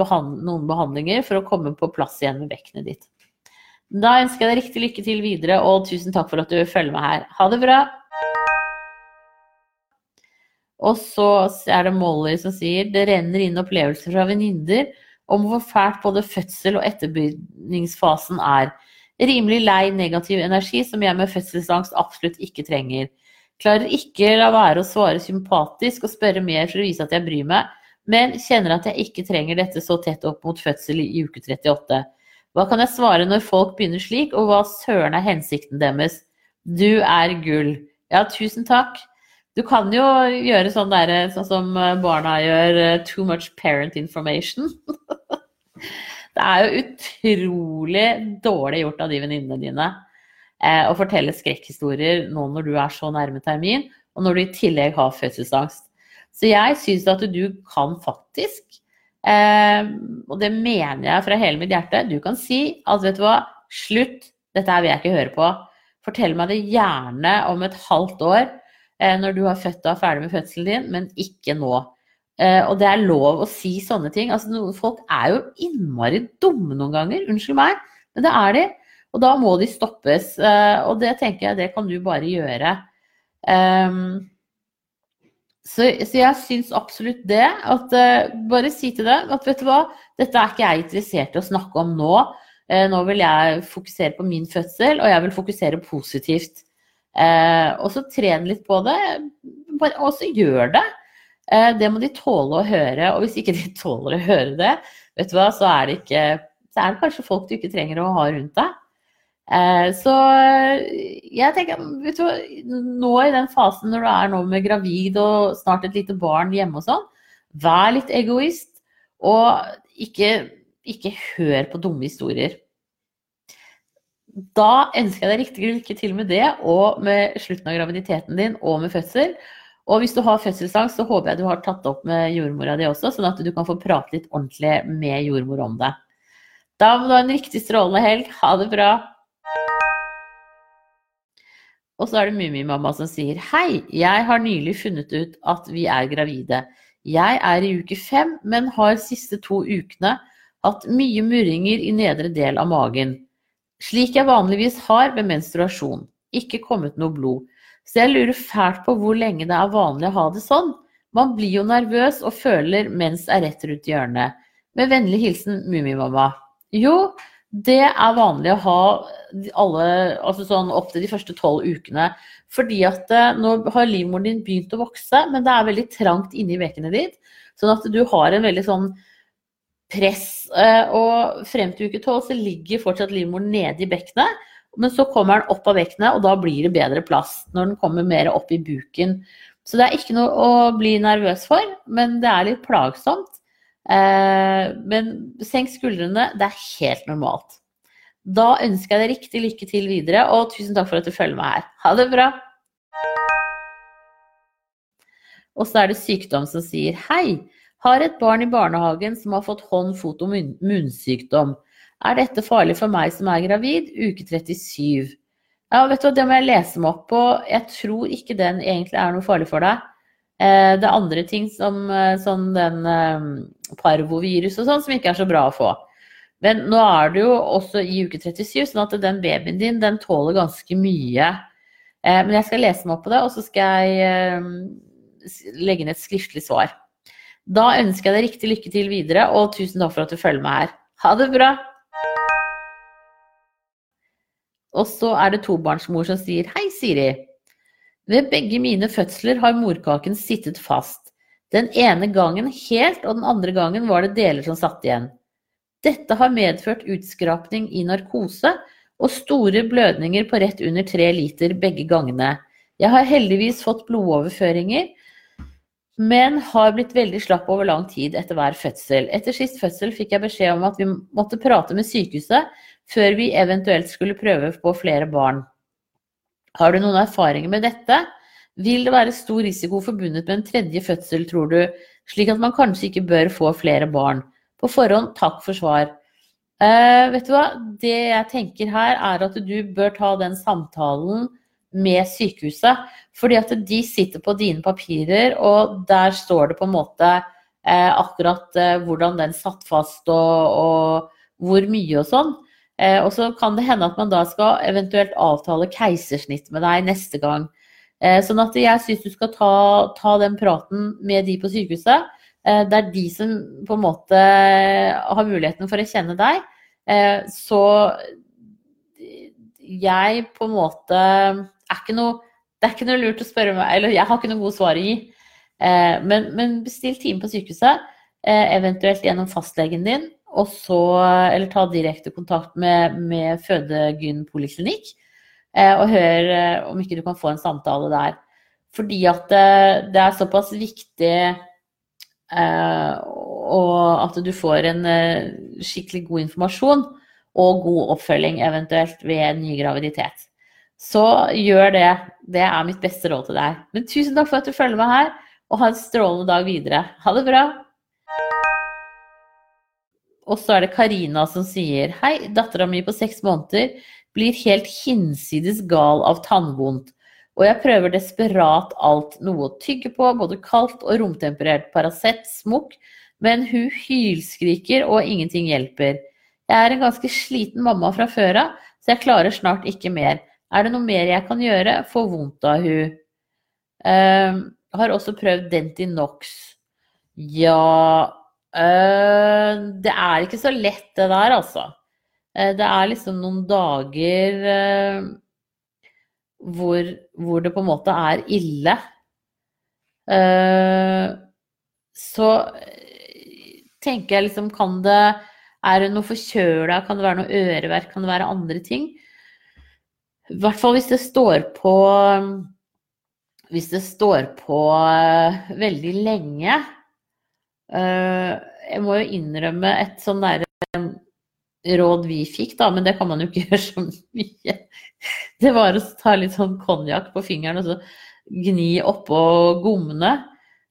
behand noen behandlinger for å komme på plass igjen med bekkenet ditt. Da ønsker jeg deg riktig lykke til videre, og tusen takk for at du følger med her. Ha det bra! Og så er det Molly som sier det renner inn opplevelser fra venninner om hvor fælt både fødsel og etterbygningsfasen er. Rimelig lei negativ energi som jeg med fødselsangst absolutt ikke trenger. Klarer ikke la være å svare sympatisk og spørre mer for å vise at jeg bryr meg, men kjenner at jeg ikke trenger dette så tett opp mot fødsel i uke 38. Hva kan jeg svare når folk begynner slik, og hva søren er hensikten deres? Du er gull. Ja, tusen takk. Du kan jo gjøre sånn, der, sånn som barna gjør, eh, too much parent information. det er jo utrolig dårlig gjort av de venninnene dine eh, å fortelle skrekkhistorier nå når du er så nærme termin, og når du i tillegg har fødselsangst. Så jeg syns at du kan faktisk Eh, og det mener jeg fra hele mitt hjerte. Du kan si at vet du hva, slutt, dette her vil jeg ikke høre på. Fortell meg det gjerne om et halvt år eh, når du har født og er ferdig med fødselen din, men ikke nå. Og det er lov å si sånne ting. Altså, folk er jo innmari dumme noen ganger, unnskyld meg, men det er de. Og da må de stoppes. Eh, og det tenker jeg, det kan du bare gjøre. Um, så, jeg syns absolutt det. At, uh, bare si til dem at vet du hva, dette er ikke jeg interessert i å snakke om nå. Uh, nå vil jeg fokusere på min fødsel, og jeg vil fokusere positivt. Og så tren litt på det, og så gjør det. det må de tåle å høre. Og hvis ikke de tåler å høre det, vet du hva, så er det, ikke, så er det kanskje folk du ikke trenger å ha rundt deg. Eh, så jeg tenker du, nå i den fasen når du er nå med gravid og snart et lite barn hjemme og sånn, vær litt egoist. Og ikke, ikke hør på dumme historier. Da ønsker jeg deg riktig lykke til med det, og med slutten av graviditeten din, og med fødsel. Og hvis du har fødselsangst, så håper jeg du har tatt opp med jordmora di også, sånn at du kan få prate litt ordentlig med jordmor om det. Da må du ha en riktig strålende helg. Ha det bra. Og så er det Mummimamma som sier Hei, jeg har nylig funnet ut at vi er gravide. Jeg er i uke fem, men har siste to ukene hatt mye murringer i nedre del av magen. Slik jeg vanligvis har ved menstruasjon. Ikke kommet noe blod. Så jeg lurer fælt på hvor lenge det er vanlig å ha det sånn. Man blir jo nervøs og føler mens er rett rundt hjørnet. Med vennlig hilsen Mummimamma. Jo, det er vanlig å ha alle, altså sånn opptil de første tolv ukene. Fordi at eh, nå har livmoren din begynt å vokse, men det er veldig trangt inni vekene ditt. Sånn at du har en veldig sånn press. Eh, og frem til uke tolv så ligger fortsatt livmoren nede i bekkenet. Men så kommer den opp av bekkenet, og da blir det bedre plass når den kommer mer opp i buken. Så det er ikke noe å bli nervøs for, men det er litt plagsomt. Eh, men senk skuldrene, det er helt normalt. Da ønsker jeg deg riktig lykke til videre, og tusen takk for at du følger meg her. Ha det bra! Og så er det sykdom som sier hei. Har et barn i barnehagen som har fått hånd-, fot- og munnsykdom. Er dette farlig for meg som er gravid? Uke 37. Ja, vet du, hva, Det må jeg lese meg opp på. Jeg tror ikke den egentlig er noe farlig for deg. Eh, det er andre ting som sånn den parvovirus og sånn, som ikke er så bra å få. Men nå er det jo også i uke 37, sånn at den babyen din den tåler ganske mye. Eh, men jeg skal lese meg opp på det, og så skal jeg eh, legge inn et skriftlig svar. Da ønsker jeg deg riktig lykke til videre, og tusen takk for at du følger med her. Ha det bra! Og så er det tobarnsmor som sier Hei, Siri. Ved begge mine fødsler har morkaken sittet fast. Den ene gangen helt, og den andre gangen var det deler som satt igjen. Dette har medført utskrapning i narkose og store blødninger på rett under tre liter begge gangene. Jeg har heldigvis fått blodoverføringer, men har blitt veldig slapp over lang tid etter hver fødsel. Etter sist fødsel fikk jeg beskjed om at vi måtte prate med sykehuset før vi eventuelt skulle prøve på flere barn. Har du noen erfaringer med dette? Vil det være stor risiko forbundet med en tredje fødsel, tror du, slik at man kanskje ikke bør få flere barn? På forhånd, takk for svar. Uh, vet du hva, det jeg tenker her, er at du bør ta den samtalen med sykehuset. Fordi at de sitter på dine papirer, og der står det på en måte uh, akkurat uh, hvordan den satt fast, og, og hvor mye og sånn. Og så kan det hende at man da skal eventuelt avtale keisersnitt med deg neste gang. Eh, sånn at jeg syns du skal ta, ta, den praten med de på sykehuset. Eh, det er de som på en måte har muligheten for å kjenne deg. Eh, så jeg på en måte er ikke noe Det er ikke noe lurt å spørre meg, eller jeg har ikke noe godt svar å gi. Men, men bestill time på sykehuset, eventuelt gjennom fastlegen din, og så, eller ta direkte kontakt med, med Fødegyn poliklinikk. Eh, og hør eh, om ikke du kan få en samtale der. Fordi at det, det er såpass viktig og at du får en skikkelig god informasjon og god oppfølging eventuelt ved ny graviditet. Så gjør det. Det er mitt beste råd til deg. Men tusen takk for at du følger meg her, og ha en strålende dag videre. Ha det bra! Og så er det Karina som sier Hei, dattera mi på seks måneder blir helt hinsides gal av tannvondt. Og jeg prøver desperat alt, noe å tygge på, både kaldt og romtemperert Paracet, smokk, men hun hylskriker og ingenting hjelper. Jeg er en ganske sliten mamma fra før av, så jeg klarer snart ikke mer. Er det noe mer jeg kan gjøre? Får vondt av hun. Uh, har også prøvd Dentinox. Ja uh, Det er ikke så lett det der, altså. Uh, det er liksom noen dager uh, hvor, hvor, det på en måte er ille. så tenker jeg liksom Kan det Er det noe forkjøla? Kan det være noe øreverk? Kan det være andre ting? I hvert fall hvis det står på Hvis det står på veldig lenge. Uh, jeg må jo innrømme et sånn derre um, råd vi fikk, da, men det kan man jo ikke gjøre så mye. Det var å ta litt sånn konjakk på fingeren og så gni oppå gommene.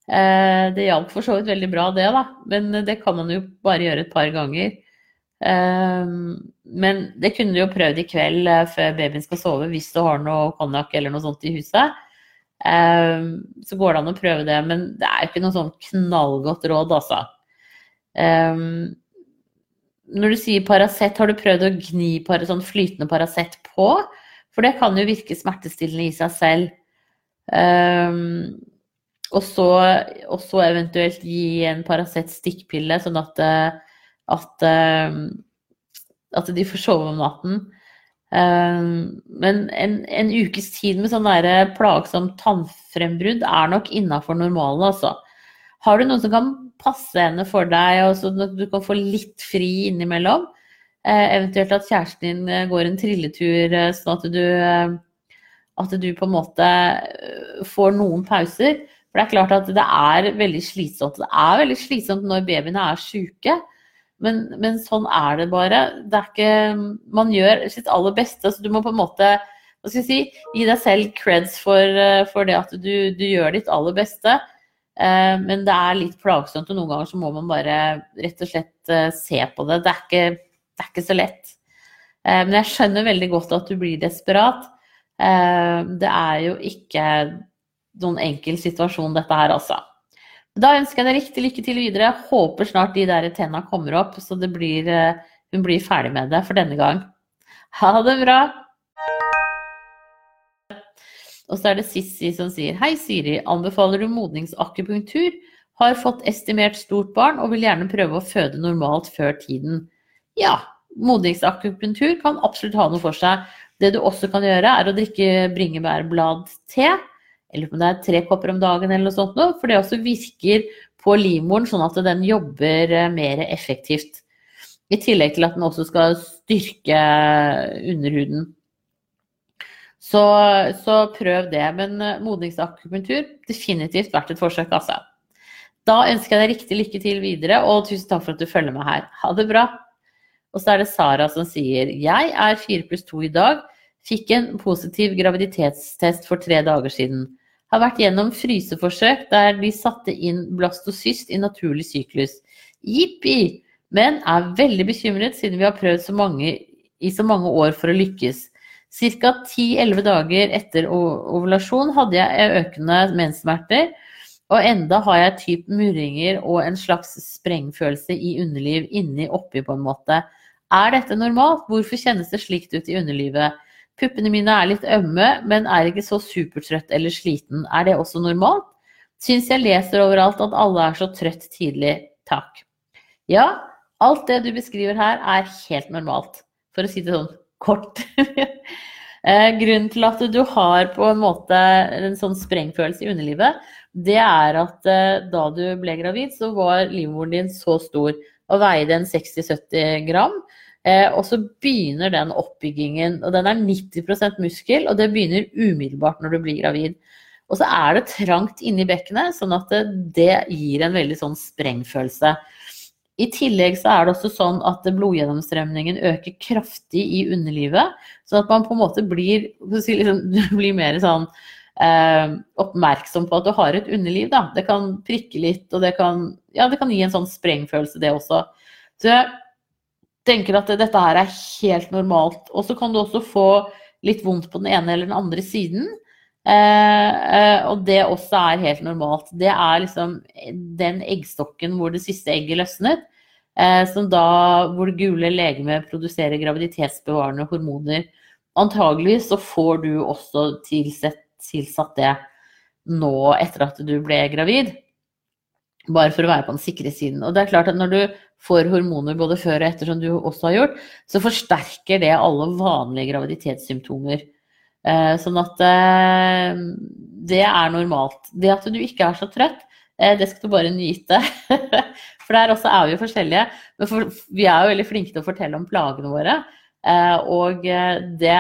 Uh, det hjalp for så vidt veldig bra, det, da. Men det kan man jo bare gjøre et par ganger. Ehm, men det kunne du jo prøvd i kveld eh, før babyen skal sove, hvis du har noe konjakk eller noe sånt i huset. Ehm, så går det an å prøve det, men det er ikke noe sånn knallgodt råd, altså. Ehm, når du sier Paracet, har du prøvd å gni sånn flytende Paracet på? For det kan jo virke smertestillende i seg selv. og, så, og så eventuelt gi en Paracet stikkpille, sånn at uh, at, eh, at de får sove om natten. Eh, men en, en ukes tid med sånn plagsomt tannfrembrudd er nok innafor normalen, altså. Har du noen som kan passe henne for deg, og så du kan få litt fri innimellom? Eh, eventuelt at kjæresten din går en trilletur, sånn at du, at du på en måte får noen pauser. For det er klart at det er veldig slitsomt. Det er veldig slitsomt når babyene er syke. Men, men, sånn er det bare. Det er ikke Man gjør sitt aller beste. Så du må på en måte hva skal jeg si, gi deg selv creds for, eh, for det at du, du, gjør ditt aller beste. Eh, men det er litt plagsomt, og noen ganger så må man bare rett og slett eh, se på det. Det er ikke, det er ikke så lett. Men jeg skjønner veldig godt at du blir desperat. Det er jo ikke noen enkel situasjon, dette her, altså. Da ønsker jeg deg riktig lykke til videre. Jeg håper snart de der tenna kommer opp, så blir, eh, hun blir ferdig med det for denne gang. Ha det bra! Og så er det Sissi som sier Hei, Siri. Anbefaler du modningsakupunktur? Har fått estimert stort barn og vil gjerne prøve å føde normalt før tiden. Ja, modningsakupunktur kan absolutt ha noe for seg. Det du også kan gjøre, er å drikke bringebærbladte eller om det er tre kopper om dagen eller noe sånt noe, for det også virker på livmoren sånn at den jobber eh, mer effektivt. I tillegg til at den også skal styrke underhuden. Så, så prøv det. Men eh, modningsakupunktur, definitivt verdt et forsøk, altså. Da ønsker jeg deg riktig lykke til videre, og tusen takk for at du følger med her. Ha det bra. Og så er det Sara som sier Jeg er 4 pluss 2 i dag. Fikk en positiv graviditetstest for tre dager siden har vært gjennom fryseforsøk der de satte inn blastocyst i naturlig syklus. Jippi! Men er veldig bekymret siden vi har prøvd så mange, i så mange år for å lykkes. Ca. 10-11 dager etter ovulasjon hadde jeg økende menssmerter, og enda har jeg typ murringer og en slags sprengfølelse i underliv inni oppi på en måte. Er dette normalt? Hvorfor kjennes det slikt ut i underlivet? Puppene mine er litt ømme, men er ikke så supertrøtt eller sliten. Er det også normalt? Syns jeg leser overalt at alle er så trøtt tidlig. Takk. Ja, alt det du beskriver her er helt normalt, for å si det sånn kort. Eh, grunnen til at du har på en måte en sånn sprengfølelse i underlivet, det er at eh, da du ble gravid, så var livmoren din så stor og veide en 60-70 gram. Eh, og så begynner den oppbyggingen, og den er 90% muskel, og det begynner umiddelbart når du blir gravid. Og så er det trangt inni bekkenet, sånn at det, det gir en veldig sånn sprengfølelse. I tillegg så er det også sånn at blodgjennomstrømningen øker kraftig i underlivet. Sånn at man på en måte blir, liksom, blir mer sånn eh, oppmerksom på at du har et underliv. Da. Det kan prikke litt, og det kan, ja, det kan gi en sånn sprengfølelse, det også. Så tenker at dette her er helt normalt. Og så kan du også få litt vondt på den ene eller den andre siden. Eh, og det også er helt normalt. Det er liksom den eggstokken hvor det siste egget løsnet, som da, hvor det gule legemet produserer graviditetsbevarende hormoner. Antageligvis så får du også tilsett, tilsatt det nå etter at du ble gravid. Bare for å være på den sikre siden. Og det er klart at når du får hormoner både før og etter, som du også har gjort, så forsterker det alle vanlige graviditetssymptomer. Eh, sånn at eh, det er normalt. Det at du ikke er så trøtt, eh, det skal du bare nyte. For der også er vi jo forskjellige. Men for, vi er jo veldig flinke til å fortelle om plagene våre. Og det,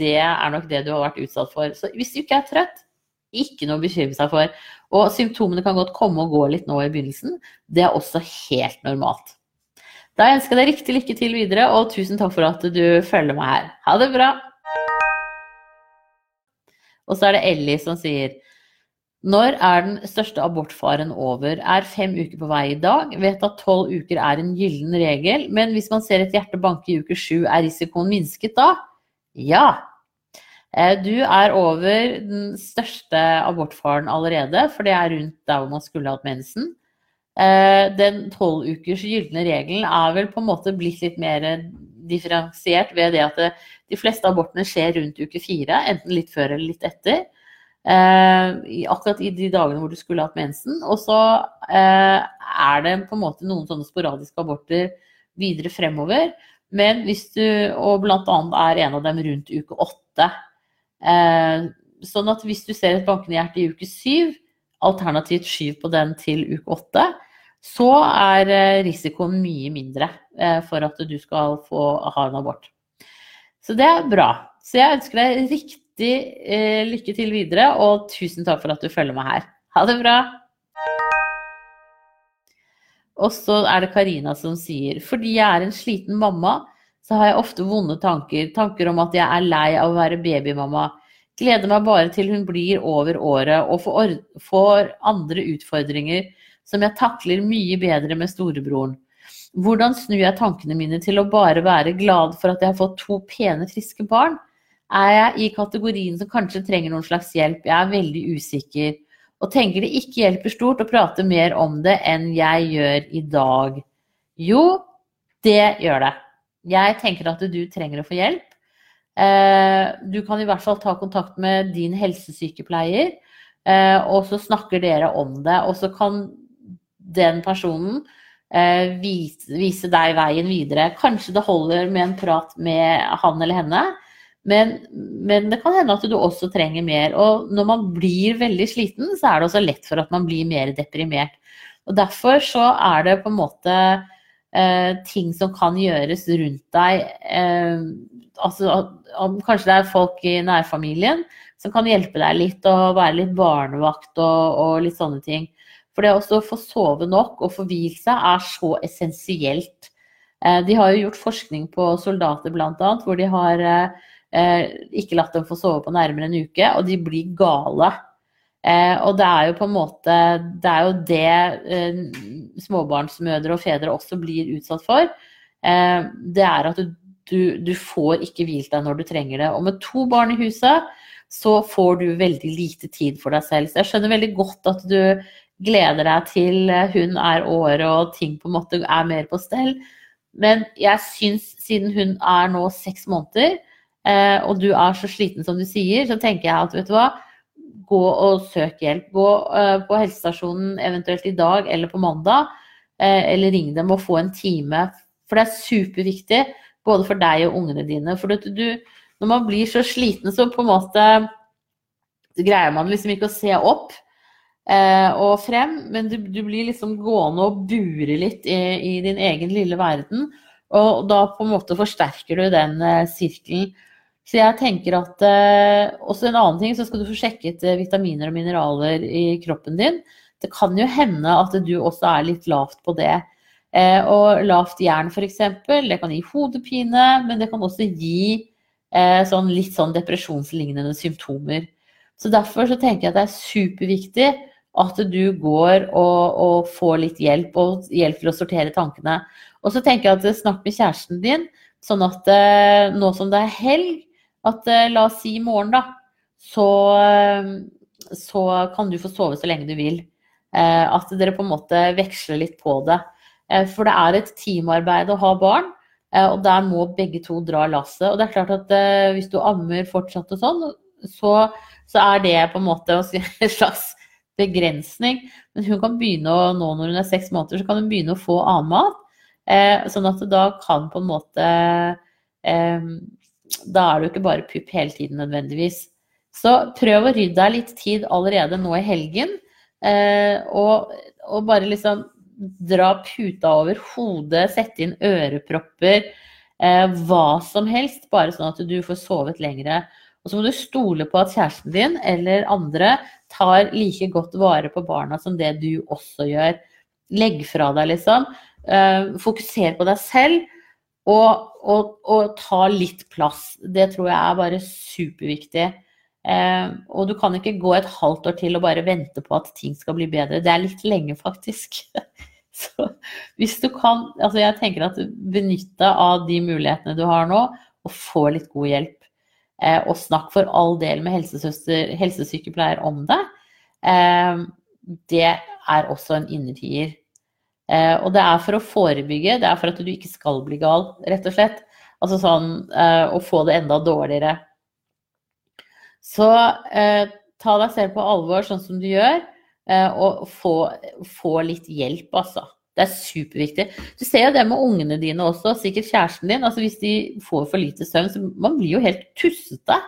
det er nok det du har vært utsatt for. Så hvis du ikke er trøtt, ikke noe å bekymre seg for. Og symptomene kan godt komme og gå litt nå i begynnelsen. Det er også helt normalt. Da ønsker jeg deg riktig lykke til videre, og tusen takk for at du følger meg her. Ha det bra! Og så er det Ellie som sier Når er den største abortfaren over? Er fem uker på vei i dag? Vet at tolv uker er en gyllen regel, men hvis man ser et hjerte banke i uke sju, er risikoen minsket da? Ja, du er over den største abortfaren allerede, for det er rundt der hvor man skulle hatt mensen. Eh, den tolv ukers gylne regelen er vel på en måte blitt litt mer differensiert ved det at de fleste abortene skjer rundt uke fire, enten litt før eller litt etter. Eh, akkurat i de dagene hvor du skulle hatt mensen. Og så er det på en måte noen sånne sporadiske aborter videre fremover. Men hvis du, og annet er en av dem rundt uke åtte. Eh, sånn at hvis du ser et bankende hjerte i uke syv, alternativt skyv på den til uke åtte, så er eh, risikoen mye mindre eh, for at du skal få ha en abort. Så det er bra. Så jeg ønsker deg riktig lykke til videre, og tusen takk for at du følger meg her. Ha det bra! Og så er det Karina som sier fordi jeg er en sliten mamma, så har jeg ofte vonde tanker. Tanker om at jeg er lei av å være babymamma. Gleder meg bare til hun blir over året og får, andre utfordringer som jeg takler mye bedre med storebroren. Hvordan snur jeg tankene mine til å bare være glad for at jeg har fått to pene, friske barn? Er jeg i kategorien som kanskje trenger noen slags hjelp? Jeg er veldig usikker. Og tenker det ikke hjelper stort å prate mer om det enn jeg gjør i dag. Jo, det gjør det. Jeg tenker at du trenger å få hjelp. Eh, du kan i hvert fall ta kontakt med din helsesykepleier, eh, og så snakker dere om det. Og så kan den personen eh, vise, deg veien videre. Kanskje det holder med en prat med han eller henne. Men, men, det kan hende at du også trenger mer. Og når man blir veldig sliten, så er det også lett for at man blir mer deprimert. Og derfor så er det på en måte eh, ting som kan gjøres rundt deg. Eh, altså, kanskje det er folk i nærfamilien som kan hjelpe deg litt og være litt barnevakt og, og litt sånne ting. For det å få sove nok og få hvilt seg er så essensielt. Eh, de har jo gjort forskning på soldater bl.a. hvor de har eh, ikke latt dem få sove på nærmere en uke, og de blir gale. Eh, og det er jo på en måte Det er jo det eh, småbarnsmødre og fedre også blir utsatt for. Eh, det er at du, du, du, får ikke hvilt deg når du trenger det. Og med to barn i huset så får du veldig lite tid for deg selv. Så jeg skjønner veldig godt at du gleder deg til hun er året og ting på en måte er mer på stell. Men jeg syns, siden hun er nå seks måneder, eh, og du er så sliten som du sier, så tenker jeg at vet du hva, gå og søk hjelp. Gå uh, på helsestasjonen eventuelt i dag eller på mandag, uh, eller ring dem og få en time. For det er superviktig både for deg og ungene dine. For du, når man blir så sliten, så på en måte greier man liksom ikke å se opp uh, og frem, men du, du, blir liksom gående og bure litt i, i, din egen lille verden. Og da på en måte forsterker du den sirkelen. Så jeg tenker at eh, Også en annen ting, så skal du få sjekket eh, vitaminer og mineraler i kroppen din. Det kan jo hende at du også er litt lavt på det. Eh, og lavt jern f.eks. Det kan gi hodepine, men det kan også gi eh, sånn, litt sånn depresjonslignende symptomer. Så derfor så tenker jeg at det er superviktig at du går og, og får litt hjelp, og hjelp til å sortere tankene. Og så tenker jeg at snakk med kjæresten din, sånn at eh, nå som det er helg, at eh, la oss si i morgen, da, så, så kan du få sove så lenge du vil. At dere på en måte veksler litt på det. For det er et teamarbeid å ha barn. Og der må begge to dra lasset. Og det er klart at hvis du ammer fortsatt og sånn, så, så er det på en måte en slags begrensning. Men hun kan begynne å, nå når hun er seks måneder, så kan hun begynne å få annen mat. Eh, sånn at da kan på en måte eh, Da er du ikke bare pupp hele tiden nødvendigvis. Så prøv å rydde deg litt tid allerede nå i helgen. Eh, og, og, bare liksom dra puta over hodet, sette inn ørepropper. Eh, hva som helst, bare sånn at du får sovet lengre. Og så må du stole på at kjæresten din eller andre tar like godt vare på barna som det du også gjør. Legg fra deg, liksom. Eh, fokuser på deg selv. Og, og, og, ta litt plass. Det tror jeg er bare superviktig. Eh, og du kan ikke gå et halvt år til og bare vente på at ting skal bli bedre. Det er litt lenge, faktisk. Så hvis du kan Altså, jeg tenker at benytte av de mulighetene du har nå, og få litt god hjelp. Eh, og snakk for all del med helsesykepleier om det. Eh, det er også en innertier. Eh, og det er for å forebygge, det er for at du ikke skal bli gal, rett og slett. Altså sånn å få det enda dårligere. Så ta deg selv på alvor sånn som du gjør, og få, få litt hjelp, altså. Det er superviktig. Du ser jo det med ungene dine også, sikkert kjæresten din. altså Hvis de får for lite søvn, så man blir jo helt tussete.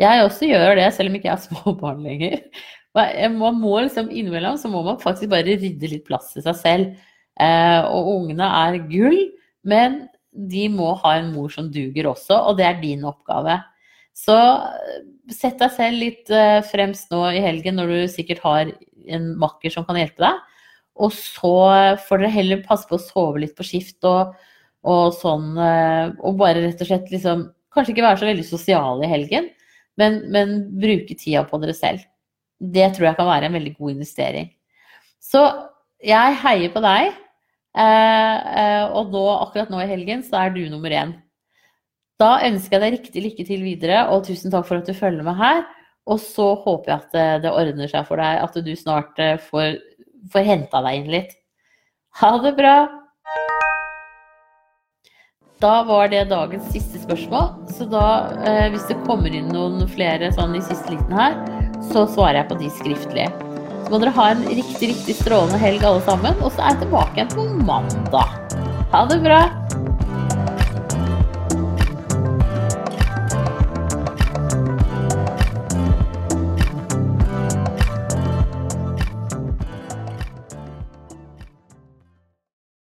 Jeg også gjør det, selv om ikke jeg har små barn lenger. Man må liksom Innimellom så må man faktisk bare rydde litt plass til seg selv. Eh, og ungene er gull, men de må ha en mor som duger også, og det er din oppgave. Så eh, sett deg selv litt eh, fremst nå i helgen når du sikkert har en makker som kan hjelpe deg. Og så får dere heller passe på å sove litt på skift og, og sånn. Og bare rett og slett liksom Kanskje ikke være så veldig sosiale i helgen, men, men bruke tida på dere selv. Det tror jeg kan være en veldig god investering. Så jeg heier på deg. Eh, eh, og nå, akkurat nå i helgen så er du nummer én. Da ønsker jeg deg riktig lykke til videre, og tusen takk for at du følger med her. Og så håper jeg at det ordner seg for deg, at du snart får får henta deg inn litt. Ha det bra! Da var det dagens siste spørsmål. Så da, eh, hvis det kommer inn noen flere sånn i siste liten her, så svarer jeg på de skriftlige. Så må dere ha en riktig, riktig strålende helg alle sammen. Og så er jeg tilbake igjen på mandag. Ha det bra!